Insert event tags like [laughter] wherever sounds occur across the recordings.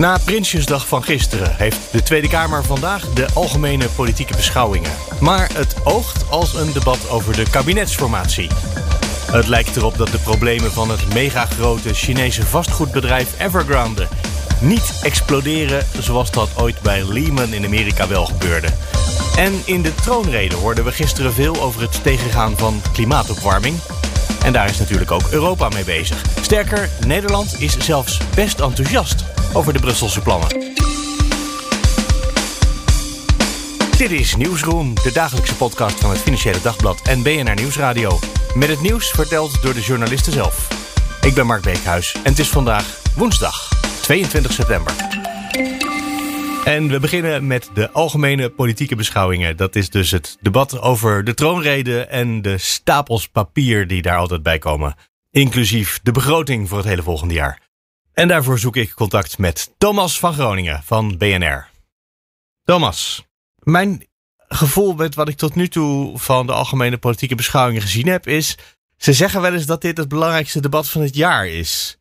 Na Prinsjesdag van gisteren heeft de Tweede Kamer vandaag de algemene politieke beschouwingen. Maar het oogt als een debat over de kabinetsformatie. Het lijkt erop dat de problemen van het megagrote Chinese vastgoedbedrijf Evergrande niet exploderen zoals dat ooit bij Lehman in Amerika wel gebeurde. En in de troonrede hoorden we gisteren veel over het tegengaan van klimaatopwarming. En daar is natuurlijk ook Europa mee bezig. Sterker, Nederland is zelfs best enthousiast over de Brusselse plannen. Dit is Nieuwsroom, de dagelijkse podcast van het Financiële Dagblad en BNR Nieuwsradio. Met het nieuws verteld door de journalisten zelf. Ik ben Mark Beekhuis en het is vandaag woensdag 22 september. En we beginnen met de algemene politieke beschouwingen. Dat is dus het debat over de troonrede en de stapels papier die daar altijd bij komen. Inclusief de begroting voor het hele volgende jaar. En daarvoor zoek ik contact met Thomas van Groningen van BNR. Thomas, mijn gevoel met wat ik tot nu toe van de algemene politieke beschouwingen gezien heb, is. Ze zeggen wel eens dat dit het belangrijkste debat van het jaar is.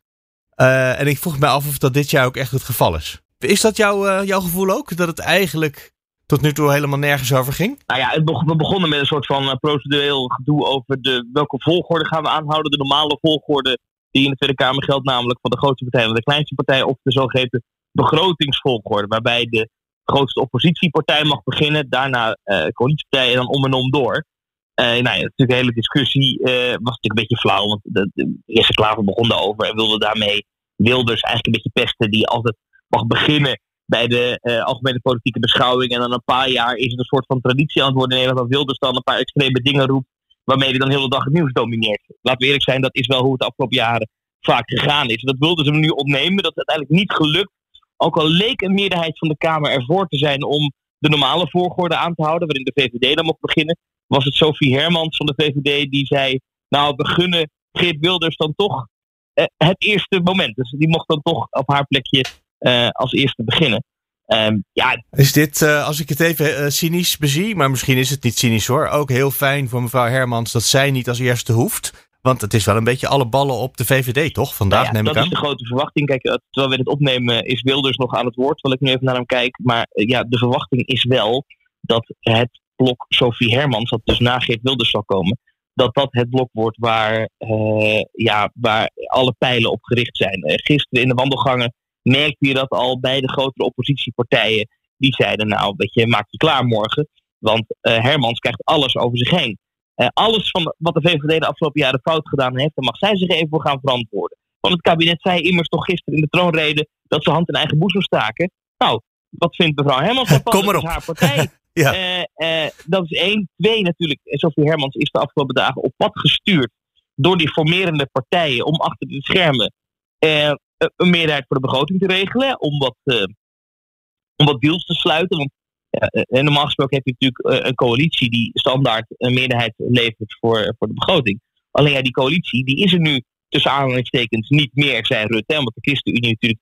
Uh, en ik vroeg me af of dat dit jaar ook echt het geval is. Is dat jouw, uh, jouw gevoel ook? Dat het eigenlijk tot nu toe helemaal nergens over ging? Nou ja, we begonnen met een soort van uh, procedureel gedoe over de, welke volgorde gaan we aanhouden. De normale volgorde die in de Tweede Kamer geldt, namelijk van de grootste partij naar de kleinste partij, of de zogeheten begrotingsvolgorde, waarbij de grootste oppositiepartij mag beginnen, daarna uh, coalitiepartijen en dan om en om door. Uh, nou ja, natuurlijk een hele discussie uh, was natuurlijk een beetje flauw, want de, de Eerste Klaver begon daarover en wilde daarmee Wilders eigenlijk een beetje pesten, die altijd mag beginnen bij de algemene politieke beschouwing. En dan een paar jaar is het een soort van traditie aan het worden in Nederland dat Wilders dan een paar extreme dingen roept waarmee hij dan de hele dag het nieuws domineert. Laten we eerlijk zijn, dat is wel hoe het de afgelopen jaren vaak gegaan is. Dat wilden ze hem nu ontnemen. Dat is uiteindelijk niet gelukt. Ook al leek een meerderheid van de Kamer ervoor te zijn om de normale volgorde aan te houden, waarin de VVD dan mocht beginnen, was het Sophie Hermans van de VVD die zei: Nou, we gunnen Geert Wilders dan toch eh, het eerste moment. Dus die mocht dan toch op haar plekje uh, als eerste beginnen. Um, ja. Is dit, uh, als ik het even uh, cynisch bezie, maar misschien is het niet cynisch hoor, ook heel fijn voor mevrouw Hermans dat zij niet als eerste hoeft? Want het is wel een beetje alle ballen op de VVD, toch? Vandaag nou ja, neem ik aan. Dat is de grote verwachting. Kijk, terwijl we dit opnemen is Wilders nog aan het woord, terwijl ik nu even naar hem kijk. Maar ja, de verwachting is wel dat het blok Sophie Hermans, dat dus na Geert Wilders zal komen, dat dat het blok wordt waar, uh, ja, waar alle pijlen op gericht zijn. gisteren in de wandelgangen merkte je dat al bij de grotere oppositiepartijen. Die zeiden nou, weet je, maak je klaar morgen. Want uh, Hermans krijgt alles over zich heen. Uh, alles van wat de VVD de afgelopen jaren fout gedaan heeft, daar mag zij zich even voor gaan verantwoorden. Want het kabinet zei immers toch gisteren in de troonrede dat ze hand in eigen boezem staken. Nou, wat vindt mevrouw Hermans [laughs] ervan? Kom maar op. haar partij. [laughs] ja. uh, dat is één. Twee natuurlijk, Sophie Hermans is de afgelopen dagen op pad gestuurd door die formerende partijen om achter de schermen een meerderheid voor de begroting te regelen. Om wat, uh, om wat deals te sluiten. Want uh, normaal gesproken heb je natuurlijk een coalitie die standaard een meerderheid levert voor, voor de begroting. Alleen ja, die coalitie die is er nu tussen aanhalingstekens niet meer, zei Rutte. Omdat de ChristenUnie natuurlijk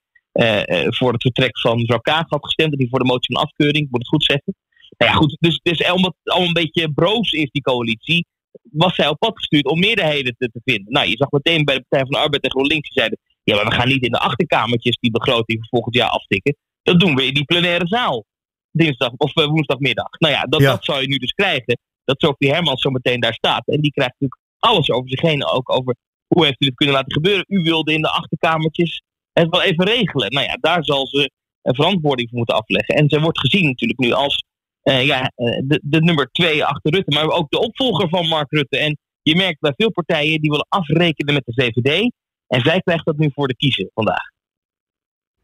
voor het vertrek van mevrouw had gestemd. En die voor de motie van afkeuring, ik moet het goed zeggen. Nou ja, goed, dus, dus omdat het al een beetje broos is, die coalitie, was zij op pad gestuurd om meerderheden te, te vinden. Nou, je zag meteen bij de Partij van de Arbeid en GroenLinks, die zeiden, ja, maar we gaan niet in de achterkamertjes die begroting voor volgend jaar aftikken. Dat doen we in die plenaire zaal. Dinsdag of uh, woensdagmiddag. Nou ja dat, Ja. dat zou je nu dus krijgen. Dat Sophie Hermans zo meteen daar staat. En die krijgt natuurlijk alles over zich heen. Ook over hoe heeft u dit kunnen laten gebeuren. U wilde in de achterkamertjes het wel even regelen. Nou ja, daar zal ze een verantwoording voor moeten afleggen. En ze wordt gezien natuurlijk nu als eh, ja, eh, de, de nummer twee achter Rutte. Maar ook de opvolger van Mark Rutte. En je merkt bij veel partijen die willen afrekenen met de VVD. En zij krijgt dat nu voor de kiezer vandaag.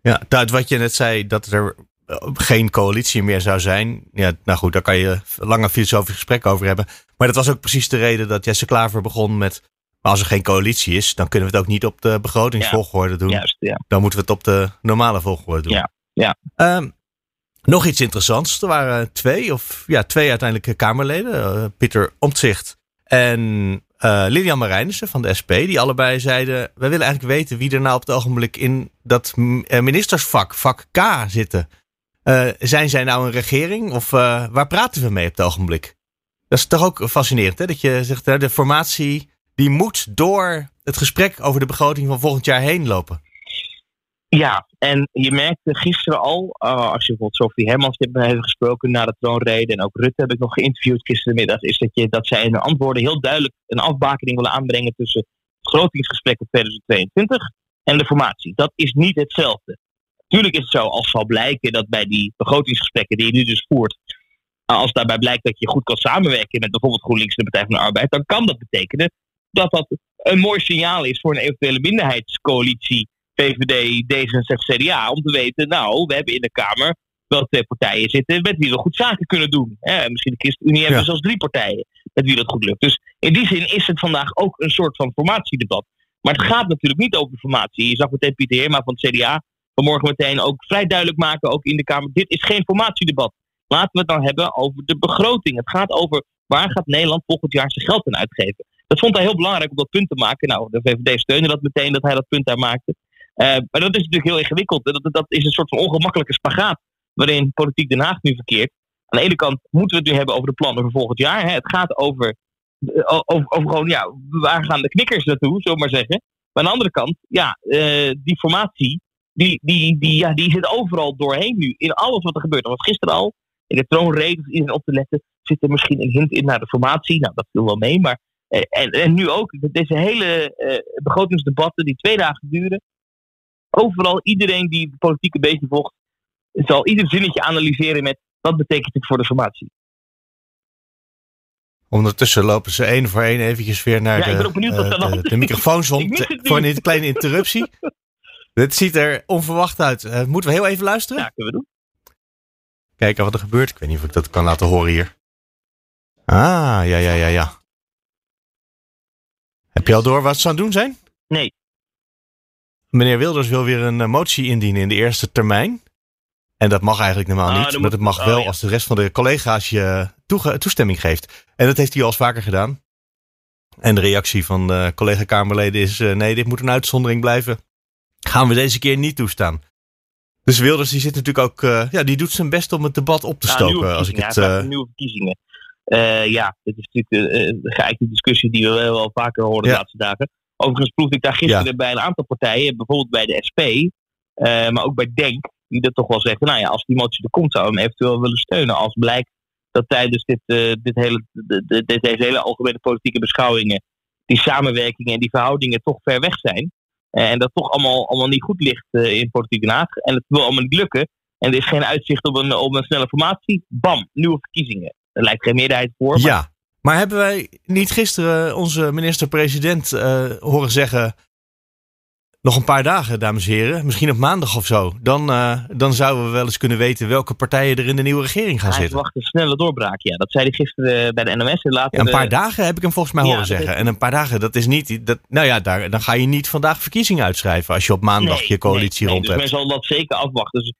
Ja, uit wat je net zei, dat er eh, geen coalitie meer zou zijn. Ja, nou goed, daar kan je lange filosofische gesprek over hebben. Maar dat was ook precies de reden dat Jesse Klaver begon met... Maar als er geen coalitie is, dan kunnen we het ook niet op de begrotingsvolgorde doen. Juist, ja. Dan moeten we het op de normale volgorde doen. Ja, ja. Ehm, Nog iets interessants. Er waren twee, of ja, twee uiteindelijk Kamerleden. Uh, Pieter Omtzigt en uh, Lilian Marijnissen van de SP. Die allebei zeiden, wij willen eigenlijk weten wie er nou op het ogenblik in dat ministersvak, vak K, zitten. Uh, zijn zij nou een regering of waar praten we mee op het ogenblik? Dat is toch ook fascinerend, hè? Dat je zegt, de formatie die moet door het gesprek over de begroting van volgend jaar heen lopen. Ja, en je merkte gisteren al, uh, als je bijvoorbeeld Sophie Hermans hebt gesproken na de troonrede, en ook Rutte heb ik nog geïnterviewd gisterenmiddag, is dat, je, dat zij in hun antwoorden heel duidelijk een afbakening willen aanbrengen tussen het begrotingsgesprek in 2022 en de formatie. Dat is niet hetzelfde. Natuurlijk is het zo, als zal blijken dat bij die begrotingsgesprekken die je nu dus voert, als daarbij blijkt dat je goed kan samenwerken met bijvoorbeeld GroenLinks en de Partij van de Arbeid, dan kan dat betekenen dat dat een mooi signaal is voor een eventuele minderheidscoalitie VVD, D66, CDA. Om te weten, nou, we hebben in de Kamer wel twee partijen zitten met wie we goed zaken kunnen doen. misschien de ChristenUnie hebben we zelfs drie partijen met wie dat goed lukt. Dus in die zin is het vandaag ook een soort van formatiedebat. Maar het gaat natuurlijk niet over de formatie. Je zag meteen Pieter Heerma van het CDA vanmorgen meteen ook vrij duidelijk maken, ook in de Kamer. Dit is geen formatiedebat. Laten we het dan hebben over de begroting. Het gaat over waar gaat Nederland volgend jaar zijn geld aan uitgeven. Dat vond hij heel belangrijk om dat punt te maken. Nou, de VVD steunde dat meteen dat hij dat punt daar maakte. Uh, maar dat is natuurlijk heel ingewikkeld. Dat, dat is een soort van ongemakkelijke spagaat waarin politiek Den Haag nu verkeert. Aan de ene kant moeten we het nu hebben over de plannen voor volgend jaar. Hè. Het gaat over, eh, over, over, gewoon, ja, waar gaan de knikkers naartoe, zullen maar zeggen. Maar aan de andere kant, ja, uh, die formatie, die, die, die, ja, die zit overal doorheen nu. In alles wat er gebeurt. Dat was gisteren al, in de troonrede, iedereen op te letten, zit er misschien een hint in naar de formatie. Nou, dat viel wel mee, maar... En, en nu ook, deze hele begrotingsdebatten die twee dagen duren overal, iedereen die de politieke beetje volgt, zal ieder zinnetje analyseren met wat betekent het voor de formatie. Ondertussen lopen ze één voor één eventjes weer naar ja, de, uh, de, de, microfoons om voor een kleine interruptie. [laughs] Dit ziet er onverwacht uit. Uh, moeten we heel even luisteren? Ja, kunnen we doen. Kijken wat er gebeurt. Ik weet niet of ik dat kan laten horen hier. Ah, ja, ja, ja, ja. Heb je al door wat ze aan het doen zijn? Nee. Meneer Wilders wil weer een eh, motie indienen in de eerste termijn. En dat mag eigenlijk normaal ah, niet. Maar het mag oh, wel als de rest van de collega's je toestemming geeft. En dat heeft hij al eens vaker gedaan. En de reactie van de collega-Kamerleden is: uh, nee, dit moet een uitzondering blijven. Gaan we deze keer niet toestaan. Dus Wilders die zit natuurlijk ook, uh, ja, die doet zijn best om het debat op te stoken. als ik het, uh... nieuwe verkiezingen. ja, dit is natuurlijk de geëikte discussie die we wel vaker horen de laatste dagen. Overigens proefde ik daar gisteren bij een aantal partijen, bijvoorbeeld bij de SP, uh, eh, maar ook bij Denk, die dat toch wel zeggen, nou ja, als die motie er komt, zou we hem eventueel willen steunen. Als blijkt dat tijdens dit, uh, dit hele, de, de, deze hele algemene politieke beschouwingen die samenwerkingen en die verhoudingen toch ver weg zijn. Uh, en dat toch allemaal, allemaal niet goed ligt in politiek Den Haag. En het wil allemaal niet lukken. En er is geen uitzicht op een, op een snelle formatie. Bam, nieuwe verkiezingen. Er lijkt geen meerderheid voor. Ja, maar hebben wij niet gisteren onze minister-president uh, horen zeggen. Nog een paar dagen, dames en heren. Misschien op maandag of zo. Dan, uh, dan zouden we wel eens kunnen weten welke partijen er in de nieuwe regering gaan zitten. Hij verwacht een snelle doorbraak, ja. Dat zei hij gisteren bij de NOS. Later ja, een paar dagen heb ik hem volgens mij horen zeggen. En een paar dagen, dat is niet... Dat, nou ja, daar, dan ga je niet vandaag verkiezingen uitschrijven als je op maandag je coalitie nee, rond nee, dus men zal dat zeker afwachten. Dus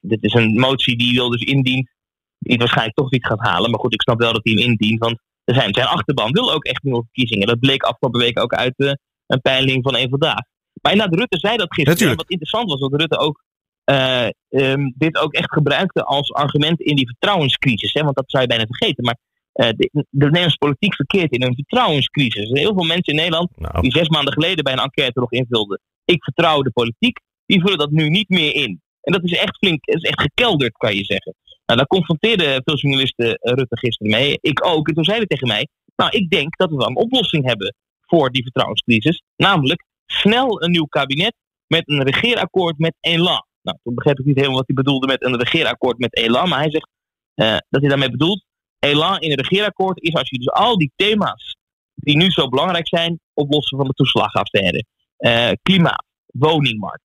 dit is een motie die wil dus indient. Die waarschijnlijk toch niet gaat halen. Maar goed, ik snap wel dat hij hem indient. Want zijn, zijn achterban wil ook echt nieuwe verkiezingen. Dat bleek afgelopen week ook uit uh, een peiling van één vandaag. Maar inderdaad, Rutte zei dat gisteren. Wat interessant was, dat Rutte ook uh, um, dit ook echt gebruikte als argument in die vertrouwenscrisis. Hè? Want dat zou je bijna vergeten. Maar uh, de, de Nederlandse politiek verkeert in een vertrouwenscrisis. Er zijn heel veel mensen in Nederland nou. die zes maanden geleden bij een enquête nog invulden. Ik vertrouw de politiek. Die vullen dat nu niet meer in. En dat is echt flink, is echt gekelderd, kan je zeggen. Nou, daar confronteerden veel journalisten eh, Rutte gisteren mee. Ik ook. En toen zeiden tegen mij: Nou, ik denk dat we wel een oplossing hebben voor die vertrouwenscrisis. Namelijk snel een nieuw kabinet met een regeerakkoord met Elan. Nou, toen begreep ik niet helemaal wat hij bedoelde met een regeerakkoord met Elan. Maar hij zegt uh, dat hij daarmee bedoelt. Elan in een regeerakkoord is als je dus al die thema's die nu zo belangrijk zijn, oplossen van de toeslagaffaire. Uh, klimaat, woningmarkt,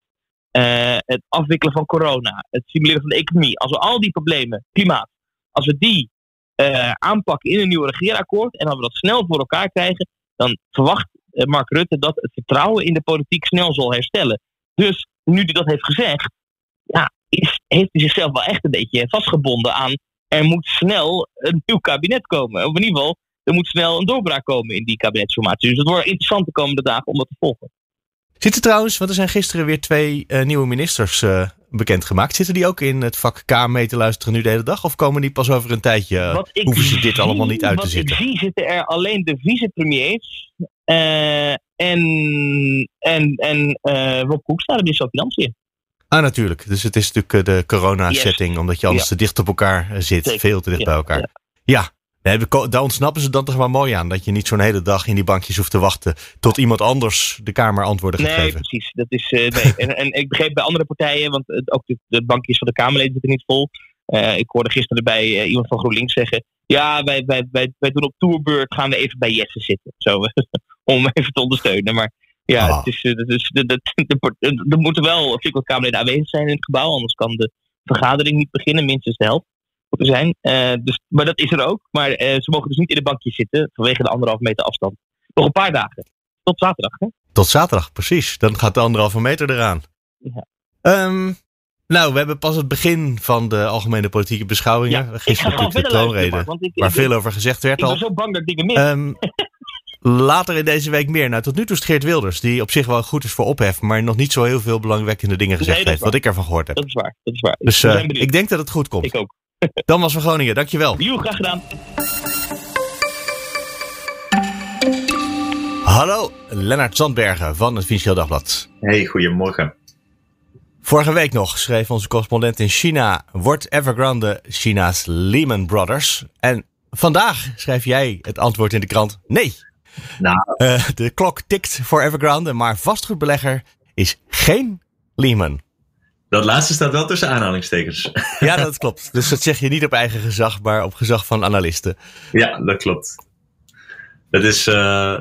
uh, het afwikkelen van corona, het stimuleren van de economie. Als we al die problemen, klimaat, als we die uh, aanpakken in een nieuw regeerakkoord en als we dat snel voor elkaar krijgen, dan verwacht uh, Mark Rutte dat het vertrouwen in de politiek snel zal herstellen. Dus nu hij dat heeft gezegd, ja, heeft hij zichzelf wel echt een beetje vastgebonden aan. Er moet snel een nieuw kabinet komen. Of in ieder geval, er moet snel een doorbraak komen in die kabinetsformatie. Dus het wordt interessant de komende dagen om dat te volgen. Zitten trouwens, want er zijn gisteren weer twee uh, nieuwe ministers uh, bekendgemaakt. Zitten die ook in het vak K mee te luisteren nu de hele dag? Of komen die pas over een tijdje? Hoeven ze dit allemaal niet uit te zitten? Wat ik zie zitten er alleen de vicepremiers uh, en, en, en Rob Koekstra, de minister van Financiën. Ah, natuurlijk. Dus het is natuurlijk de corona-setting, yes. omdat je anders ja. te dicht op elkaar zit. Zeker. Veel te dicht ja, bij elkaar. Ja. ja. Nee, daar ontsnappen ze dan toch wel mooi aan. Dat je niet zo'n hele dag in die bankjes hoeft te wachten tot iemand anders de Kamer antwoorden gaat nee, geven. Nee, precies. Dat is, uh, nee. en, en ik begreep bij andere partijen, want ook de, de, bankjes van de Kamerleden zitten niet vol. Uh, ik hoorde gisteren bij iemand van GroenLinks zeggen: Ja, wij, wij, wij, wij doen op tourbeurt, gaan we even bij Jesse zitten. Zo, [laughs] om even te ondersteunen. Maar ja, ah. het is, het is, er moeten wel flink wat Kamerleden aanwezig zijn in het gebouw, anders kan de vergadering niet beginnen, minstens de helft zijn. Uh, dus, maar dat is er ook. Maar uh, ze mogen dus niet in de bankjes zitten vanwege de anderhalve meter afstand. Nog een paar dagen. Tot zaterdag. Hè? Tot zaterdag, precies. Dan gaat de anderhalve meter eraan. Ja. Um, nou, we hebben pas het begin van de algemene politieke beschouwingen. Ja, Gisteren natuurlijk de waar veel over gezegd werd ik al. Ik ben zo bang dat ik dingen mis. Um, later in deze week meer. Nou, tot nu toe is Geert Wilders, die op zich wel goed is voor ophef, maar nog niet zo heel veel belangwekkende dingen gezegd nee, heeft, wat ik ervan gehoord heb. Dat is waar, dat is waar. Dus uh, ik denk dat het goed komt. Ik ook. Dan was van Groningen, dankjewel. Jo, graag gedaan. Hallo, Lennart Zandbergen van het Financieel Dagblad. Hey, goedemorgen. Vorige week nog schreef onze correspondent in China... wordt Evergrande China's Lehman Brothers? En vandaag schrijf jij het antwoord in de krant nee. Nou. Uh, de klok tikt voor Evergrande, maar vastgoedbelegger is geen Lehman. Dat laatste staat wel tussen aanhalingstekens. [laughs] Ja, dat klopt. Dus dat zeg je niet op eigen gezag, maar op gezag van analisten. Ja, dat klopt. Dat is, uh,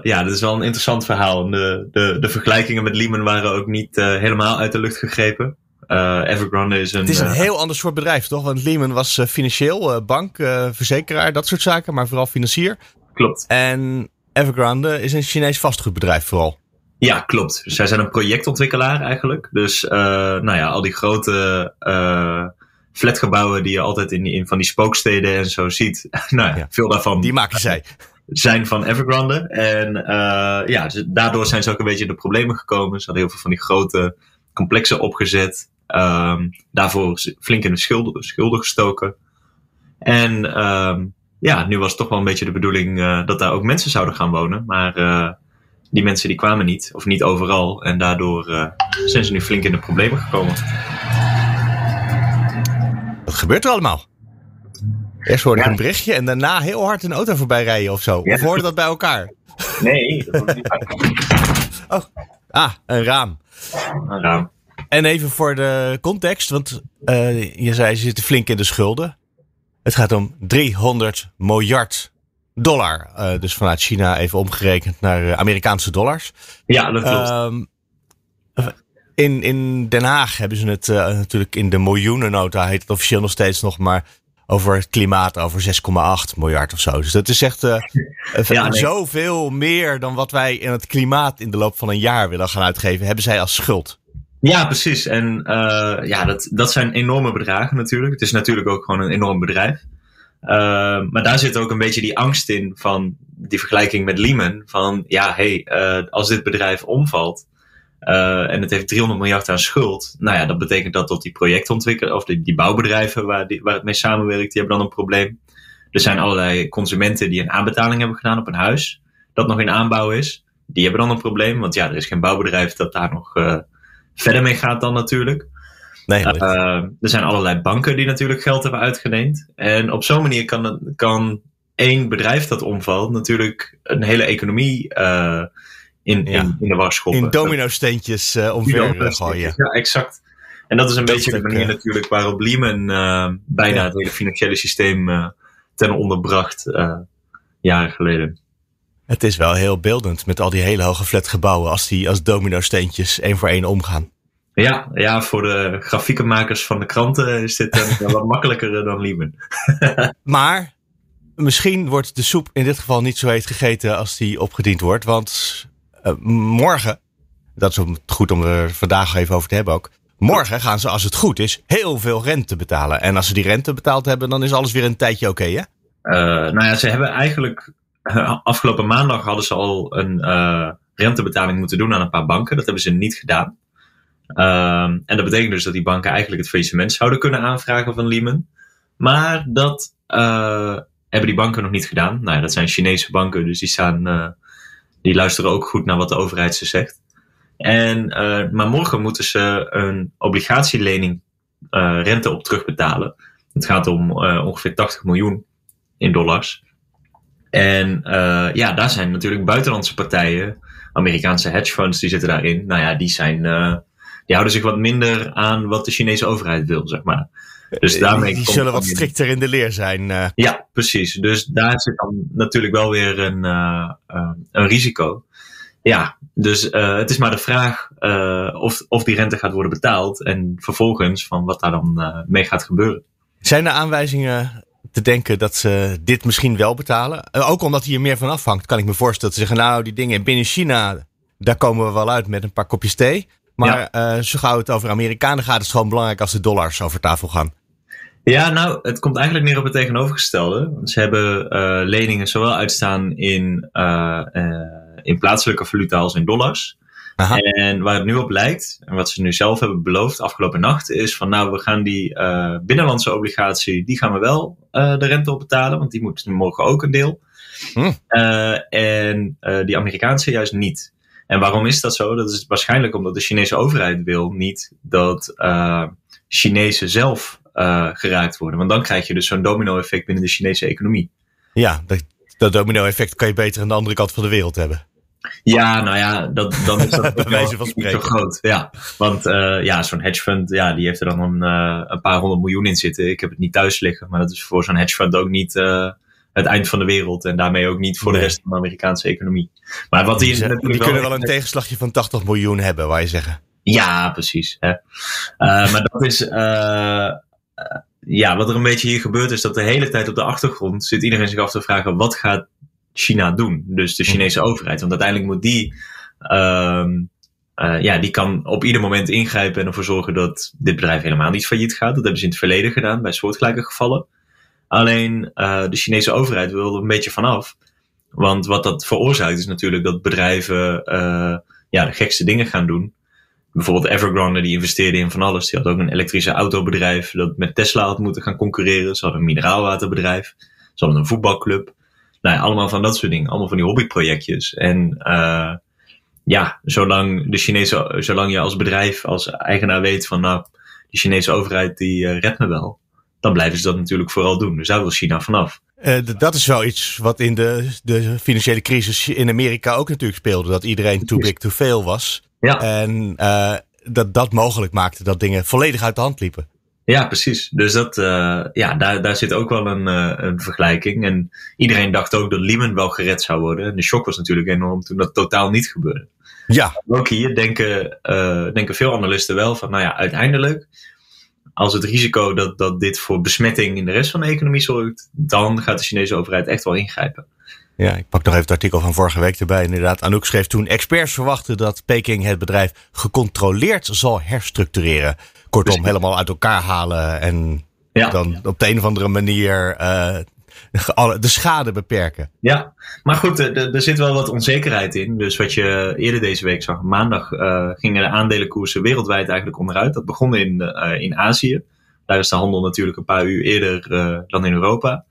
ja, dat is wel een interessant verhaal. De, de, de vergelijkingen met Lehman waren ook niet uh, helemaal uit de lucht gegrepen. Uh, Evergrande is een. Het is een heel ander soort bedrijf, toch? Want Lehman was financieel, bank, verzekeraar, dat soort zaken, maar vooral financier. Klopt. En Evergrande is een Chinees vastgoedbedrijf vooral. Ja, klopt. Dus zij zijn een projectontwikkelaar eigenlijk. Dus uh, nou ja, al die grote uh, flatgebouwen die je altijd in, in van die spooksteden en zo ziet. [laughs] nou ja, ja, veel daarvan. Die maken zij. Zijn van Evergrande. En uh, ja, dus daardoor zijn ze ook een beetje in de problemen gekomen. Ze hadden heel veel van die grote complexen opgezet. Um, daarvoor flink in de schulden, schulden gestoken. En um, ja, nu was het toch wel een beetje de bedoeling dat daar ook mensen zouden gaan wonen. Maar die mensen die kwamen niet, of niet overal. En daardoor uh, zijn ze nu flink in de problemen gekomen. Wat gebeurt er allemaal? Eerst hoorde ik ja. een berichtje en daarna heel hard een auto voorbij rijden of zo. Ja. Of hoorde dat bij elkaar? Nee, dat niet [laughs] oh. Ah, een raam. Een raam. En even voor de context, want uh, je zei ze zitten flink in de schulden. Het gaat om 300 miljard dollar. Uh, dus vanuit China even omgerekend naar uh, Amerikaanse dollars. Ja, dat klopt. Uh, in, in Den Haag hebben ze het natuurlijk in de miljoenennota, heet het officieel nog steeds nog, maar over het klimaat over 6,8 miljard of zo. Dus dat is echt [laughs] ja, nee. zoveel meer dan wat wij in het klimaat in de loop van een jaar willen gaan uitgeven, hebben zij als schuld. Ja, precies. En ja, dat, dat zijn enorme bedragen natuurlijk. Het is natuurlijk ook gewoon een enorm bedrijf. Uh, maar daar zit ook een beetje die angst in van die vergelijking met Lehman. Van ja, hey, uh, als dit bedrijf omvalt uh, en het heeft 300 miljard aan schuld. Nou ja, dat betekent dat tot die projectontwikkelaars of die, die bouwbedrijven waar, die, waar het mee samenwerkt, die hebben dan een probleem. Er zijn allerlei consumenten die een aanbetaling hebben gedaan op een huis. Dat nog in aanbouw is. Die hebben dan een probleem. Want ja, er is geen bouwbedrijf dat daar nog verder mee gaat dan natuurlijk. Nee, uh, er zijn allerlei banken die natuurlijk geld hebben uitgeleend. En op zo'n manier kan, kan één bedrijf dat omvalt natuurlijk een hele economie uh, in, ja. in, in, de war schoppen. In domino-steentjes uh, omver gooien. Ja, exact. En dat is een dat beetje de manier natuurlijk waarop Lehman bijna ja. het hele financiële systeem ten onder bracht jaren geleden. Het is wel heel beeldend met al die hele hoge flatgebouwen als die als domino-steentjes één voor één omgaan. Ja, ja, voor de grafiekenmakers van de kranten is dit een [laughs] wat makkelijker dan Lehman. [laughs] maar misschien wordt de soep in dit geval niet zo heet gegeten als die opgediend wordt. Want uh, morgen, dat is goed om er vandaag even over te hebben ook. Morgen gaan ze, als het goed is, heel veel rente betalen. En als ze die rente betaald hebben, dan is alles weer een tijdje oké, hè? Uh, nou ja, ze hebben eigenlijk. Afgelopen maandag hadden ze al een rentebetaling moeten doen aan een paar banken. Dat hebben ze niet gedaan. Um, en dat betekent dus dat die banken eigenlijk het faillissement zouden kunnen aanvragen van Lehman. Maar dat uh, hebben die banken nog niet gedaan. Nou ja, dat zijn Chinese banken, dus die, staan, die luisteren ook goed naar wat de overheid ze zegt. En, uh, maar morgen moeten ze een obligatielening rente op terugbetalen. Het gaat om ongeveer 80 miljoen in dollars. En ja, daar zijn natuurlijk buitenlandse partijen, Amerikaanse hedge funds, die zitten daarin. Nou ja, die zijn, die houden zich wat minder aan wat de Chinese overheid wil, zeg maar. Dus daarmee die zullen wat strikter in de leer zijn. Ja, precies. Dus daar zit dan natuurlijk wel weer een, een risico. Ja, dus het is maar de vraag of, of die rente gaat worden betaald en vervolgens van wat daar dan mee gaat gebeuren. Zijn er aanwijzingen te denken dat ze dit misschien wel betalen? ook omdat hier meer van afhangt, kan ik me voorstellen. Te zeggen, nou, die dingen binnen China, daar komen we wel uit met een paar kopjes thee. Maar ja. zo gauw het over Amerikanen gaat, is het gewoon belangrijk als de dollars over tafel gaan. Ja, nou, het komt eigenlijk neer op het tegenovergestelde. Ze hebben leningen zowel uitstaan in in plaatselijke valuta als in dollars. Aha. En waar het nu op lijkt, en wat ze nu zelf hebben beloofd afgelopen nacht, is van nou, we gaan die uh, binnenlandse obligatie, die gaan we wel uh, de rente op betalen, want die moeten morgen ook een deel. Hm. Uh, en die Amerikaanse juist niet. En waarom is dat zo? Dat is waarschijnlijk omdat de Chinese overheid wil niet dat Chinezen zelf geraakt worden. Want dan krijg je dus zo'n domino-effect binnen de Chinese economie. Ja, dat, dat domino-effect kan je beter aan de andere kant van de wereld hebben. Ja, nou ja, dat, dan is [laughs] dat wijze van spreken. zo groot. Ja, want uh, ja, zo'n hedge fund, ja, die heeft er dan een, uh, een paar honderd miljoen in zitten. Ik heb het niet thuis liggen, maar dat is voor zo'n hedge fund ook niet uh, het eind van de wereld. En daarmee ook niet voor nee. de rest van de Amerikaanse economie. Maar wat die, die, die kunnen wel een tegenslagje van 80 miljoen hebben, waar je zeggen. Ja, precies. Hè. maar dat is, ja, wat er een beetje hier gebeurt is dat de hele tijd op de achtergrond zit iedereen zich af te vragen, wat gaat China doen. Dus de. Chinese overheid. Want uiteindelijk moet die, um, uh, ja, die kan op ieder moment ingrijpen en ervoor zorgen dat dit bedrijf helemaal niet failliet gaat. Dat hebben ze in het verleden gedaan bij soortgelijke gevallen. Alleen uh, de Chinese overheid wil er een beetje vanaf. Want wat dat veroorzaakt is natuurlijk dat bedrijven uh, ja, de gekste dingen gaan doen. Bijvoorbeeld Evergrande, die investeerde in van alles. Die had ook een elektrische autobedrijf dat met Tesla had moeten gaan concurreren. Ze hadden een mineraalwaterbedrijf. Ze hadden een voetbalclub nou ja, allemaal van dat soort dingen. Allemaal van die hobbyprojectjes. En uh, ja, zolang, de Chinese, zolang je als bedrijf, als eigenaar weet van nou, de Chinese overheid die redt me wel. Dan blijven ze dat natuurlijk vooral doen. Dus daar wil China vanaf. Uh, dat is wel iets wat in de, de financiële crisis in Amerika ook natuurlijk speelde. Dat iedereen too big to fail was. Ja. En uh, dat dat mogelijk maakte dat dingen volledig uit de hand liepen. Ja, precies. Dus dat, uh, ja, daar, daar zit ook wel een, een vergelijking. En iedereen dacht ook dat Lehman wel gered zou worden. En de shock was natuurlijk enorm toen dat totaal niet gebeurde. Ja. Ook hier denken, denken veel analisten wel van, nou ja, uiteindelijk, als het risico dat, dat dit voor besmetting in de rest van de economie zorgt, dan gaat de Chinese overheid echt wel ingrijpen. Ja, ik pak nog even het artikel van vorige week erbij. Inderdaad, Anouk schreef toen: experts verwachten dat Peking het bedrijf gecontroleerd zal herstructureren. Kortom, helemaal uit elkaar halen en ja. dan op de een of andere manier uh, [laughs] de schade beperken. Ja, maar goed, er, er zit wel wat onzekerheid in. Dus wat je eerder deze week zag, maandag uh, gingen de aandelenkoersen wereldwijd eigenlijk onderuit. Dat begon in, uh, in Azië. Daar is de handel natuurlijk een paar uur eerder dan in Europa.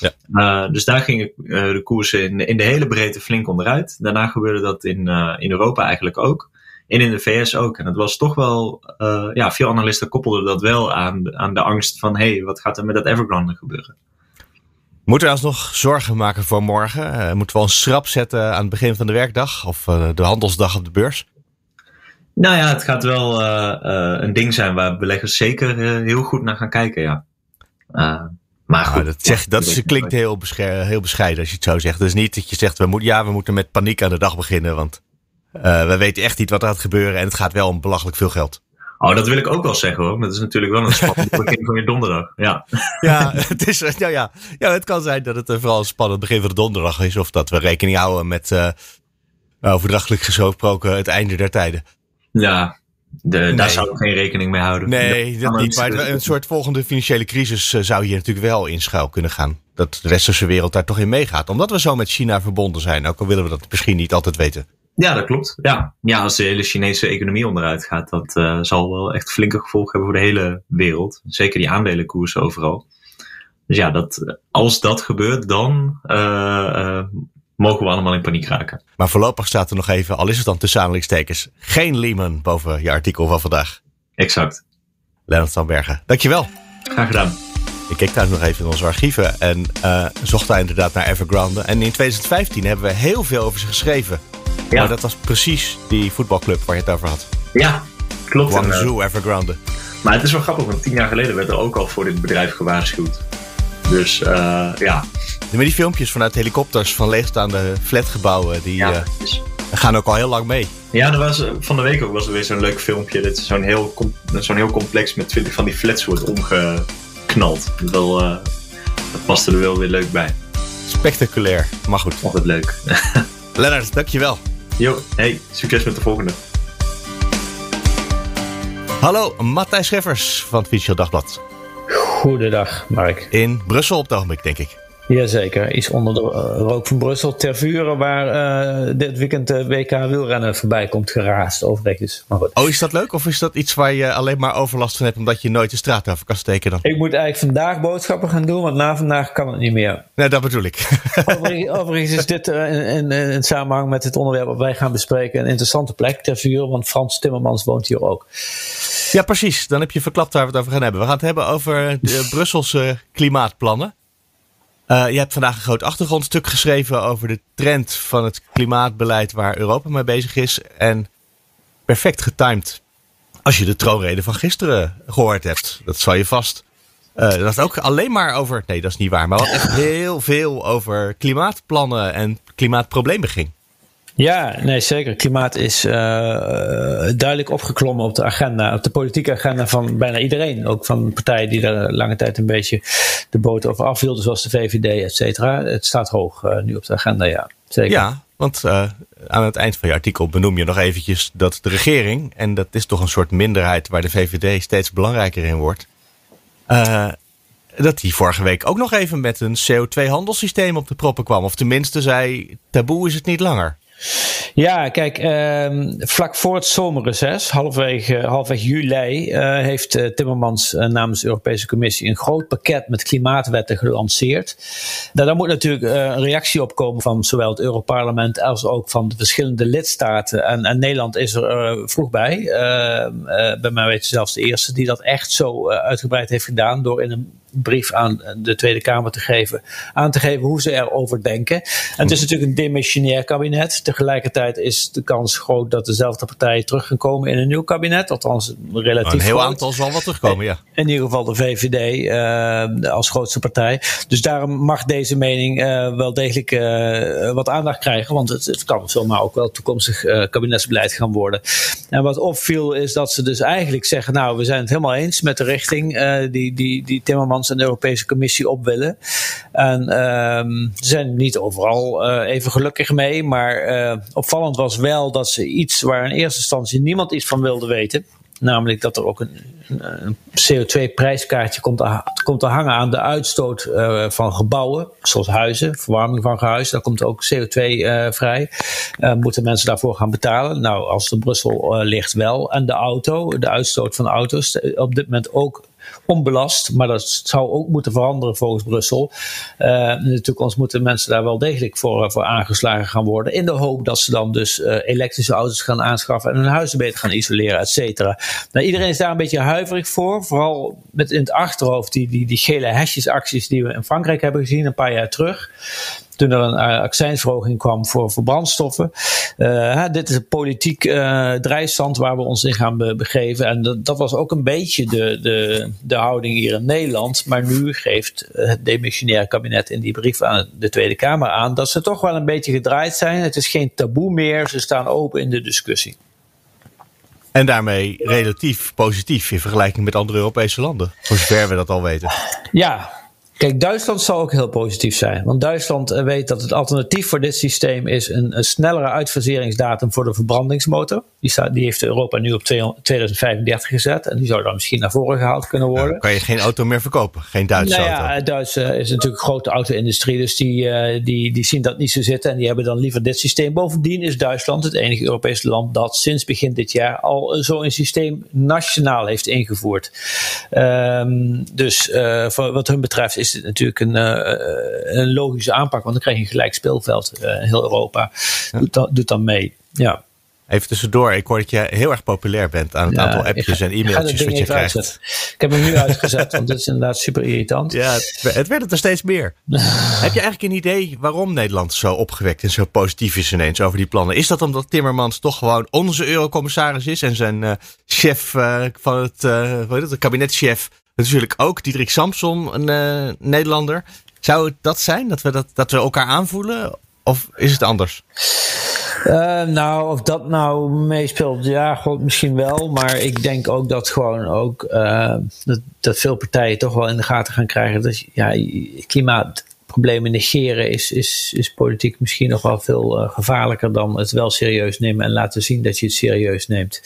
Ja. dus daar gingen de koersen in, in de hele breedte flink onderuit. Daarna gebeurde dat in, in Europa eigenlijk ook. En in de VS ook. En het was toch wel, ja, veel analisten koppelden dat wel aan, aan de angst van, hé, hey, wat gaat er met dat Evergrande gebeuren? Moeten we ons nog zorgen maken voor morgen? Uh, moeten we ons schrap zetten aan het begin van de werkdag of uh, de handelsdag op de beurs? Nou ja, het gaat wel een ding zijn waar beleggers zeker heel goed naar gaan kijken, ja. maar goed, dat, zegt, dat is, klinkt heel, heel bescheiden als je het zo zegt. Dus niet dat je zegt, we moeten, ja, we moeten met paniek aan de dag beginnen, want we weten echt niet wat er gaat gebeuren en het gaat wel om belachelijk veel geld. Oh, dat wil ik ook wel zeggen hoor. Dat is natuurlijk wel een spannend [laughs] begin van je donderdag. Ja, ja, het is, ja, ja. ja, het kan zijn dat het vooral een spannend begin van de donderdag is. Of dat we rekening houden met, uh, overdrachtelijk gesproken, het einde der tijden. Ja, De, Daar zou ik geen rekening mee houden. Nee, dat niet. Maar een soort volgende financiële crisis zou hier natuurlijk wel in schuil kunnen gaan. Dat de westerse wereld daar toch in meegaat. Omdat we zo met China verbonden zijn. Ook al willen we dat misschien niet altijd weten. Ja, dat klopt. Ja, ja als de hele Chinese economie onderuit gaat, dat uh, zal wel echt flinke gevolgen hebben voor de hele wereld. Zeker die aandelenkoersen overal. Dus ja, dat, als dat gebeurt, dan uh, uh, mogen we allemaal in paniek raken. Maar voorlopig staat er nog even, al is het dan tussen aanhalingstekens, geen Lehman boven je artikel van vandaag. Exact. Lennart van Bergen, dankjewel. Graag gedaan. Ik keek thuis nog even in onze archieven en zocht daar inderdaad naar Evergrande. En in 2015 hebben we heel veel over ze geschreven. Ja. Maar dat was precies die voetbalclub waar je het over had. Ja, klopt. Guangzhou Evergrande. Maar het is wel grappig, want tien jaar geleden werd er ook al voor dit bedrijf gewaarschuwd. Dus uh, ja. Maar die filmpjes vanuit helikopters van leegstaande flatgebouwen, die ja, gaan ook al heel lang mee. Ja, er was, van de week ook was er weer zo'n leuk filmpje. Dat zo'n heel, zo'n heel complex met 20 van die flats wordt omgeknald. Wel, uh, dat paste er wel weer leuk bij. Spectaculair, maar goed. Altijd leuk. [laughs] Lennart, dankjewel. Jo, hey, succes met de volgende. Hallo, Matthijs Scheffers van het Financieel Dagblad. Goedendag, Mark. In Brussel op het ogenblik, denk ik. Jazeker, iets onder de rook van Brussel. Ter vuren waar uh, dit weekend de WK wielrennen voorbij komt geraast. Overigens. Maar goed. Oh, is dat leuk? Of is dat iets waar je alleen maar overlast van hebt omdat je nooit de straat over kan steken dan? Ik moet eigenlijk vandaag boodschappen gaan doen, want na vandaag kan het niet meer. Nee, dat bedoel ik. [laughs] Overigens, overigens is dit uh, in, in, in, samenhang met het onderwerp wat wij gaan bespreken een interessante plek ter vuren, want Frans Timmermans woont hier ook. Ja, precies. Dan heb je verklapt waar we het over gaan hebben. We gaan het hebben over de Brusselse klimaatplannen. Uh, je hebt vandaag een groot achtergrondstuk geschreven over de trend van het klimaatbeleid waar Europa mee bezig is. En perfect getimed als je de troonrede van gisteren gehoord hebt. Dat zal je vast. Uh, dat is ook alleen maar over. Nee, dat is niet waar. Maar wat echt [laughs] heel veel over klimaatplannen en klimaatproblemen ging. Ja, nee, zeker. Klimaat is uh, duidelijk opgeklommen op de agenda, op de politieke agenda van bijna iedereen. Ook van partijen die daar lange tijd een beetje de boot over afhielden, zoals de VVD, et cetera. Het staat hoog uh, nu op de agenda, ja. Zeker. Ja, want aan het eind van je artikel benoem je nog eventjes dat de regering, en dat is toch een soort minderheid waar de VVD steeds belangrijker in wordt, dat die vorige week ook nog even met een CO2-handelssysteem op de proppen kwam. Of tenminste zei, taboe is het niet langer. Ja, kijk, uh, vlak voor het zomerreces, halfwege, halfweg juli, uh, heeft uh, Timmermans namens de Europese Commissie een groot pakket met klimaatwetten gelanceerd. Nou, daar moet natuurlijk een reactie op komen van zowel het Europarlement als ook van de verschillende lidstaten. En, en Nederland is er vroeg bij. bij mij weet je zelfs de eerste die dat echt zo uitgebreid heeft gedaan door in een brief aan de Tweede Kamer te geven, aan te geven hoe ze erover denken. En het is natuurlijk een demissionair kabinet. Tegelijkertijd is de kans groot dat dezelfde partijen terug gaan komen in een nieuw kabinet. Althans, relatief Een heel groot. aantal zal wel terugkomen, ja. In ieder geval de VVD uh, als grootste partij. Dus daarom mag deze mening uh, wel degelijk uh, wat aandacht krijgen. Want het, het kan zomaar ook wel toekomstig kabinetsbeleid gaan worden. En wat opviel is dat ze dus eigenlijk zeggen, nou, we zijn het helemaal eens met de richting die, die, die Timmermans en de Europese Commissie op willen. En um, ze zijn niet overal uh, even gelukkig mee. Maar uh, opvallend was wel dat ze iets waar in eerste instantie niemand iets van wilde weten. Namelijk dat er ook een, een CO2-prijskaartje komt, komt te hangen aan de uitstoot uh, van gebouwen, zoals huizen, verwarming van huizen. Daar komt ook CO2 uh, vrij. Moeten mensen daarvoor gaan betalen? Nou, als het in Brussel ligt wel. En de auto, de uitstoot van auto's, op dit moment ook onbelast. Maar dat zou ook moeten veranderen volgens Brussel. Uh, in de toekomst moeten mensen daar wel degelijk voor, voor aangeslagen gaan worden. In de hoop dat ze dan dus uh, elektrische auto's gaan aanschaffen en hun huizen beter gaan isoleren, et cetera. Nou, iedereen is daar een beetje huiverig voor. Vooral met in het achterhoofd die, die, die gele hesjesacties die we in Frankrijk hebben gezien een paar jaar terug toen er een uh, accijnsverhoging kwam voor, voor brandstoffen. Uh, dit is een politiek uh, drijfstand waar we ons in gaan be begeven. En dat, dat, was ook een beetje de, de, de houding hier in Nederland. Maar nu geeft het demissionair kabinet in die brief aan de Tweede Kamer aan dat ze toch wel een beetje gedraaid zijn. Het is geen taboe meer. Ze staan open in de discussie. En daarmee relatief positief in vergelijking met andere Europese landen. Voor zover we dat al weten. Ja, Kijk, Duitsland zal ook heel positief zijn. Want Duitsland eh, weet dat het alternatief voor dit systeem is een, een snellere uitfaseringsdatum voor de verbrandingsmotor. Die, staat, die heeft Europa nu op 2035 gezet. En die zou dan misschien naar voren gehaald kunnen worden. Dan kan je geen auto meer verkopen, geen Duitse nou auto. Ja, Duits is natuurlijk een grote auto-industrie. Dus die, uh, die, die zien dat niet zo zitten. En die hebben dan liever dit systeem. Bovendien is Duitsland het enige Europese land dat sinds begin dit jaar al zo'n systeem nationaal heeft ingevoerd. Um, dus voor wat hun betreft is natuurlijk een, uh, een logische aanpak, want dan krijg je een gelijk speelveld uh, in heel Europa. Ja. Doet, dan, doet dan mee. Ja. Even tussendoor, ik hoor dat je heel erg populair bent aan het ja, aantal appjes en e-mailtjes wat je krijgt. Uitzetten. Ik heb hem nu uitgezet, want het is inderdaad super irritant. Ja, het, het werd er steeds meer. [laughs] heb je eigenlijk een idee waarom Nederland zo opgewekt en zo positief is ineens over die plannen? Is dat omdat Timmermans toch gewoon onze eurocommissaris is en zijn uh, chef uh, van het, uh, het, de kabinetchef natuurlijk ook, Diederik Samson, een Nederlander. Zou het dat zijn, dat we, dat, dat we elkaar aanvoelen? Of is het anders? Uh, nou, of dat nou meespeelt, ja, god, misschien wel. Maar ik denk ook dat gewoon ook uh, dat, dat veel partijen toch wel in de gaten gaan krijgen dat ja, klimaatproblemen negeren is, is, is politiek misschien nog wel veel uh, gevaarlijker dan het wel serieus nemen en laten zien dat je het serieus neemt.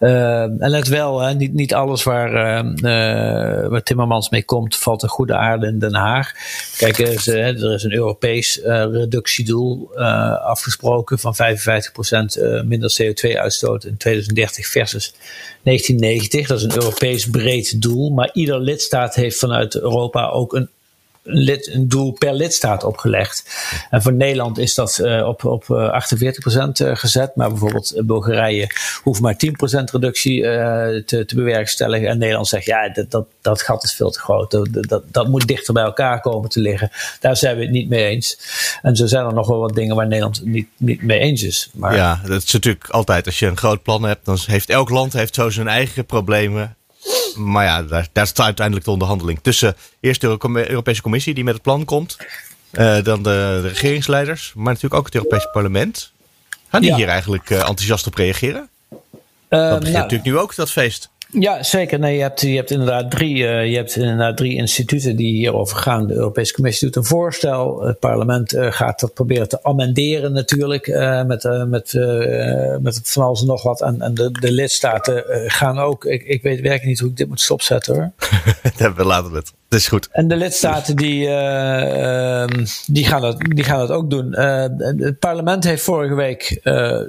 Uh, en let wel, hè, niet, niet alles waar, uh, waar Timmermans mee komt valt een goede aarde in Den Haag. Kijk, er er is een Europees reductiedoel afgesproken van 55% minder CO2-uitstoot in 2030 versus 1990. Dat is een Europees breed doel, maar ieder lidstaat heeft vanuit Europa ook een lid, een doel per lidstaat opgelegd. En voor Nederland is dat uh, op, op 48% uh, gezet. Maar bijvoorbeeld Bulgarije hoeft maar 10% reductie te, te bewerkstelligen. En Nederland zegt, ja, dat, dat, dat gat is veel te groot. Dat, dat, dat moet dichter bij elkaar komen te liggen. Daar zijn we het niet mee eens. En zo zijn er nog wel wat dingen waar Nederland niet, niet mee eens is. Maar... Ja, dat is natuurlijk altijd, als je een groot plan hebt, dan heeft elk land heeft zo zijn eigen problemen. Maar ja, daar, daar staat uiteindelijk de onderhandeling tussen eerst de Europese Commissie die met het plan komt, uh, dan de, de, regeringsleiders, maar natuurlijk ook het Europese Parlement. Gaan die ja. hier eigenlijk uh, enthousiast op reageren? Dat begint nou, natuurlijk nu ook, dat feest. Ja, zeker. Nee, je, hebt, je hebt inderdaad drie, uh, je hebt inderdaad drie instituten die hierover gaan. De Europese Commissie doet een voorstel. Het parlement uh, gaat dat proberen te amenderen natuurlijk. Uh, met, met, met van alles en nog wat. En, en de, de lidstaten gaan ook. Ik, ik weet werkelijk niet hoe ik dit moet stopzetten hoor. [laughs] We laten het. Dat is goed. En de lidstaten die, die, gaan, dat, die gaan dat ook doen. het parlement heeft vorige week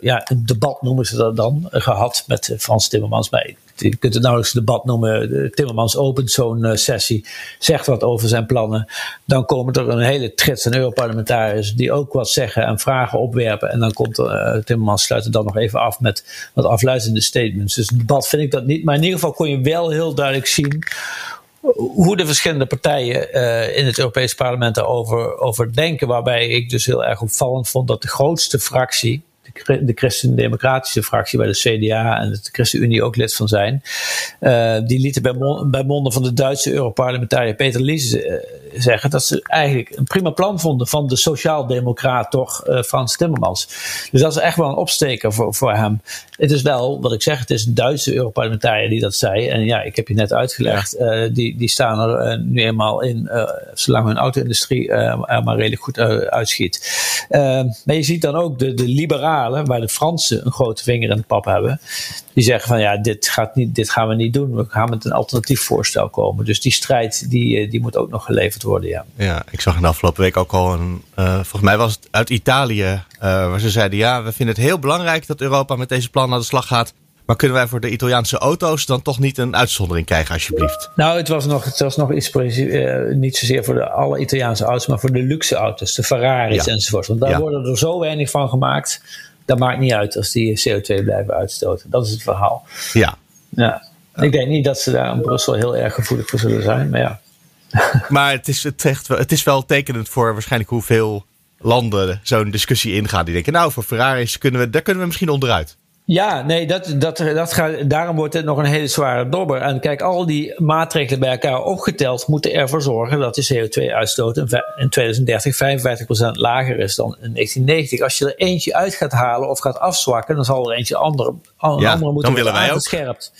ja, een debat, noemen ze dat dan, gehad met Frans Timmermans bij je kunt het nauwelijks debat noemen. Timmermans opent zo'n uh, sessie, zegt wat over zijn plannen. Dan komen er een hele trits aan Europarlementariërs die ook wat zeggen en vragen opwerpen. En dan komt er, uh, Timmermans sluit het dan nog even af met wat afluistende statements. Dus het debat vind ik dat niet. Maar in ieder geval kon je wel heel duidelijk zien hoe de verschillende partijen uh, in het Europese parlement daarover over denken. Waarbij ik dus heel erg opvallend vond dat de grootste fractie, de christendemocratische fractie, waar de CDA en de ChristenUnie ook lid van zijn, uh, die lieten bij, bij monden van de Duitse Europarlementariër Peter Lies uh, zeggen dat ze eigenlijk een prima plan vonden van de sociaaldemocraat, toch, uh, Frans Timmermans. Dus dat is echt wel een opsteker voor, voor hem. Het is wel, wat ik zeg, het is een Duitse Europarlementariër die dat zei. En ja, ik heb je net uitgelegd, ja. die, die staan er nu eenmaal in, zolang hun auto-industrie er maar redelijk goed uitschiet. maar je ziet dan ook de, de liberalen, waar de Fransen een grote vinger in de pap hebben, die zeggen van ja, dit, gaat niet, dit gaan we niet doen. We gaan met een alternatief voorstel komen. Dus die strijd die, die moet ook nog geleverd worden. Ja, ja ik zag in de afgelopen week ook al een. Uh, volgens mij was het uit Italië. Uh, waar ze zeiden: ja, we vinden het heel belangrijk dat Europa met deze plan aan de slag gaat. Maar kunnen wij voor de Italiaanse auto's dan toch niet een uitzondering krijgen, alsjeblieft? Nou, het was nog, het was nog iets, uh, niet zozeer voor de alle Italiaanse auto's, maar voor de luxe auto's, de Ferraris ja. enzovoort. Want daar ja. worden er zo weinig van gemaakt dat maakt niet uit als die CO2 blijven uitstoten. Dat is het verhaal. Ja. ja. Ik denk niet dat ze daar in Brussel heel erg gevoelig voor zullen zijn, maar ja. [laughs] maar het is, het, echt, het is wel tekenend voor waarschijnlijk hoeveel landen zo'n discussie ingaan. Die denken, nou, voor Ferraris kunnen we, daar kunnen we misschien onderuit. Ja, nee, dat, dat, dat gaat, daarom wordt het nog een hele zware dobber. En kijk, al die maatregelen bij elkaar opgeteld moeten ervoor zorgen dat de CO2-uitstoot in 2030 55% lager is dan in 1990. Als je er eentje uit gaat halen of gaat afzwakken, dan zal er eentje andere, ja, andere moeten dan willen wij aangescherpt.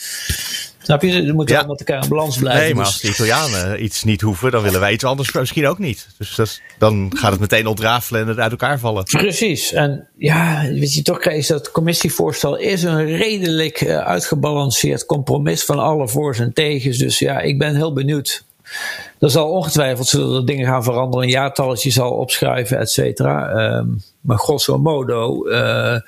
Snap je? Ze moeten ja. met elkaar in balans blijven. Nee, maar dus- als de Italianen iets niet hoeven, dan willen wij iets anders misschien ook niet. Dus dat, dan gaat het meteen ontrafelen en het uit elkaar vallen. Precies. En ja, weet je, toch is dat commissievoorstel is een redelijk uh, uitgebalanceerd compromis van alle voor's en tegens. Dus ja, ik ben heel benieuwd. Er zal ongetwijfeld zullen er dingen gaan veranderen, een jaartalletje zal opschuiven, et cetera. Um, maar grosso modo. Uh,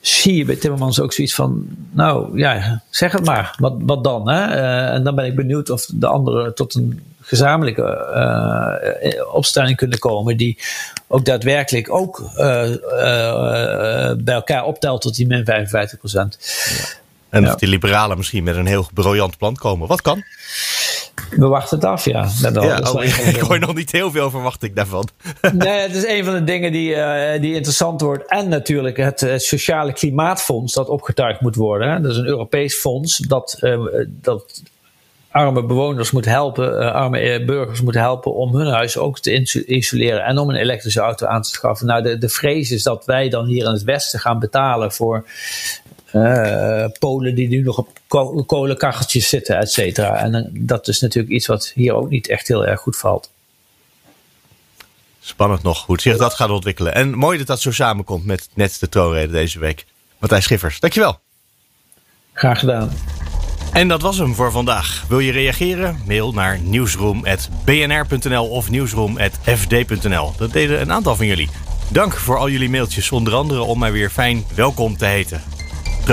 zie je bij Timmermans ook zoiets van, nou ja, zeg het maar, wat, wat dan? Hè? Uh, en dan ben ik benieuwd of de anderen tot een gezamenlijke uh, opstelling kunnen komen die ook daadwerkelijk ook uh, bij elkaar optelt tot die min 55 procent. Ja. En ja. of die liberalen misschien met een heel briljant plan komen. Wat kan? We wachten het af, ja. Oh, [laughs] ik hoor nog niet heel veel verwacht ik daarvan. [laughs] nee, het is een van de dingen die, uh, die interessant wordt. En natuurlijk het, het, Sociale Klimaatfonds dat opgetuigd moet worden. Dat is een Europees fonds dat, uh, dat arme bewoners moet helpen, arme burgers moet helpen om hun huis ook te isoleren en om een elektrische auto aan te schaffen. Nou, de, de vrees is dat wij dan hier in het Westen gaan betalen voor uh, Polen die nu nog op kolenkacheltjes zitten, et cetera. En dat is natuurlijk iets wat hier ook niet echt heel erg goed valt. Spannend nog hoe zich dat gaat ontwikkelen. En mooi dat dat zo samenkomt met net de troonrede deze week. Matthijs Schiffers, dankjewel. Graag gedaan. En dat was hem voor vandaag. Wil je reageren? Mail naar nieuwsroom.bnr.nl of nieuwsroom.fd.nl. Dat deden een aantal van jullie. Dank voor al jullie mailtjes, onder andere om mij weer fijn welkom te heten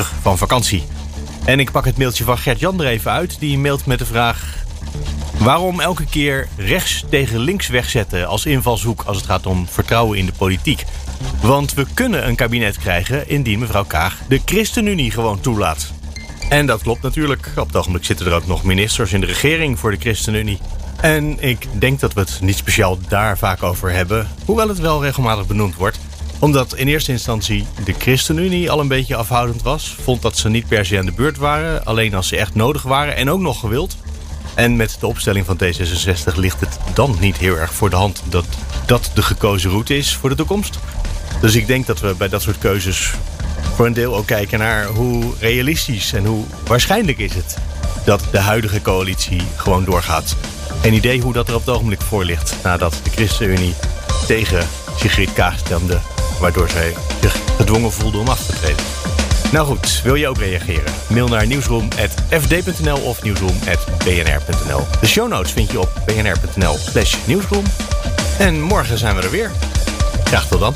van vakantie. En ik pak het mailtje van Gert-Jan er even uit. Die mailt met de vraag... Waarom elke keer rechts tegen links wegzetten als invalshoek als het gaat om vertrouwen in de politiek? Want we kunnen een kabinet krijgen indien mevrouw Kaag de ChristenUnie gewoon toelaat. En dat klopt natuurlijk. Op het ogenblik zitten er ook nog ministers in de regering voor de ChristenUnie. En ik denk dat we het niet speciaal daar vaak over hebben, hoewel het wel regelmatig benoemd wordt omdat in eerste instantie de ChristenUnie al een beetje afhoudend was. Vond dat ze niet per se aan de beurt waren. Alleen als ze echt nodig waren en ook nog gewild. En met de opstelling van D66 ligt het dan niet heel erg voor de hand dat dat de gekozen route is voor de toekomst. Dus ik denk dat we bij dat soort keuzes voor een deel ook kijken naar hoe realistisch en hoe waarschijnlijk is het dat de huidige coalitie gewoon doorgaat. Een idee hoe dat er op het ogenblik voor ligt nadat de ChristenUnie tegen Sigrid Kaag stemde waardoor zij zich gedwongen voelde om af te treden. Nou goed, wil je ook reageren? Mail naar nieuwsroom.fd.nl of nieuwsroom.bnr.nl. De show notes vind je op bnr.nl slash nieuwsroom. En morgen zijn we er weer. Graag tot dan.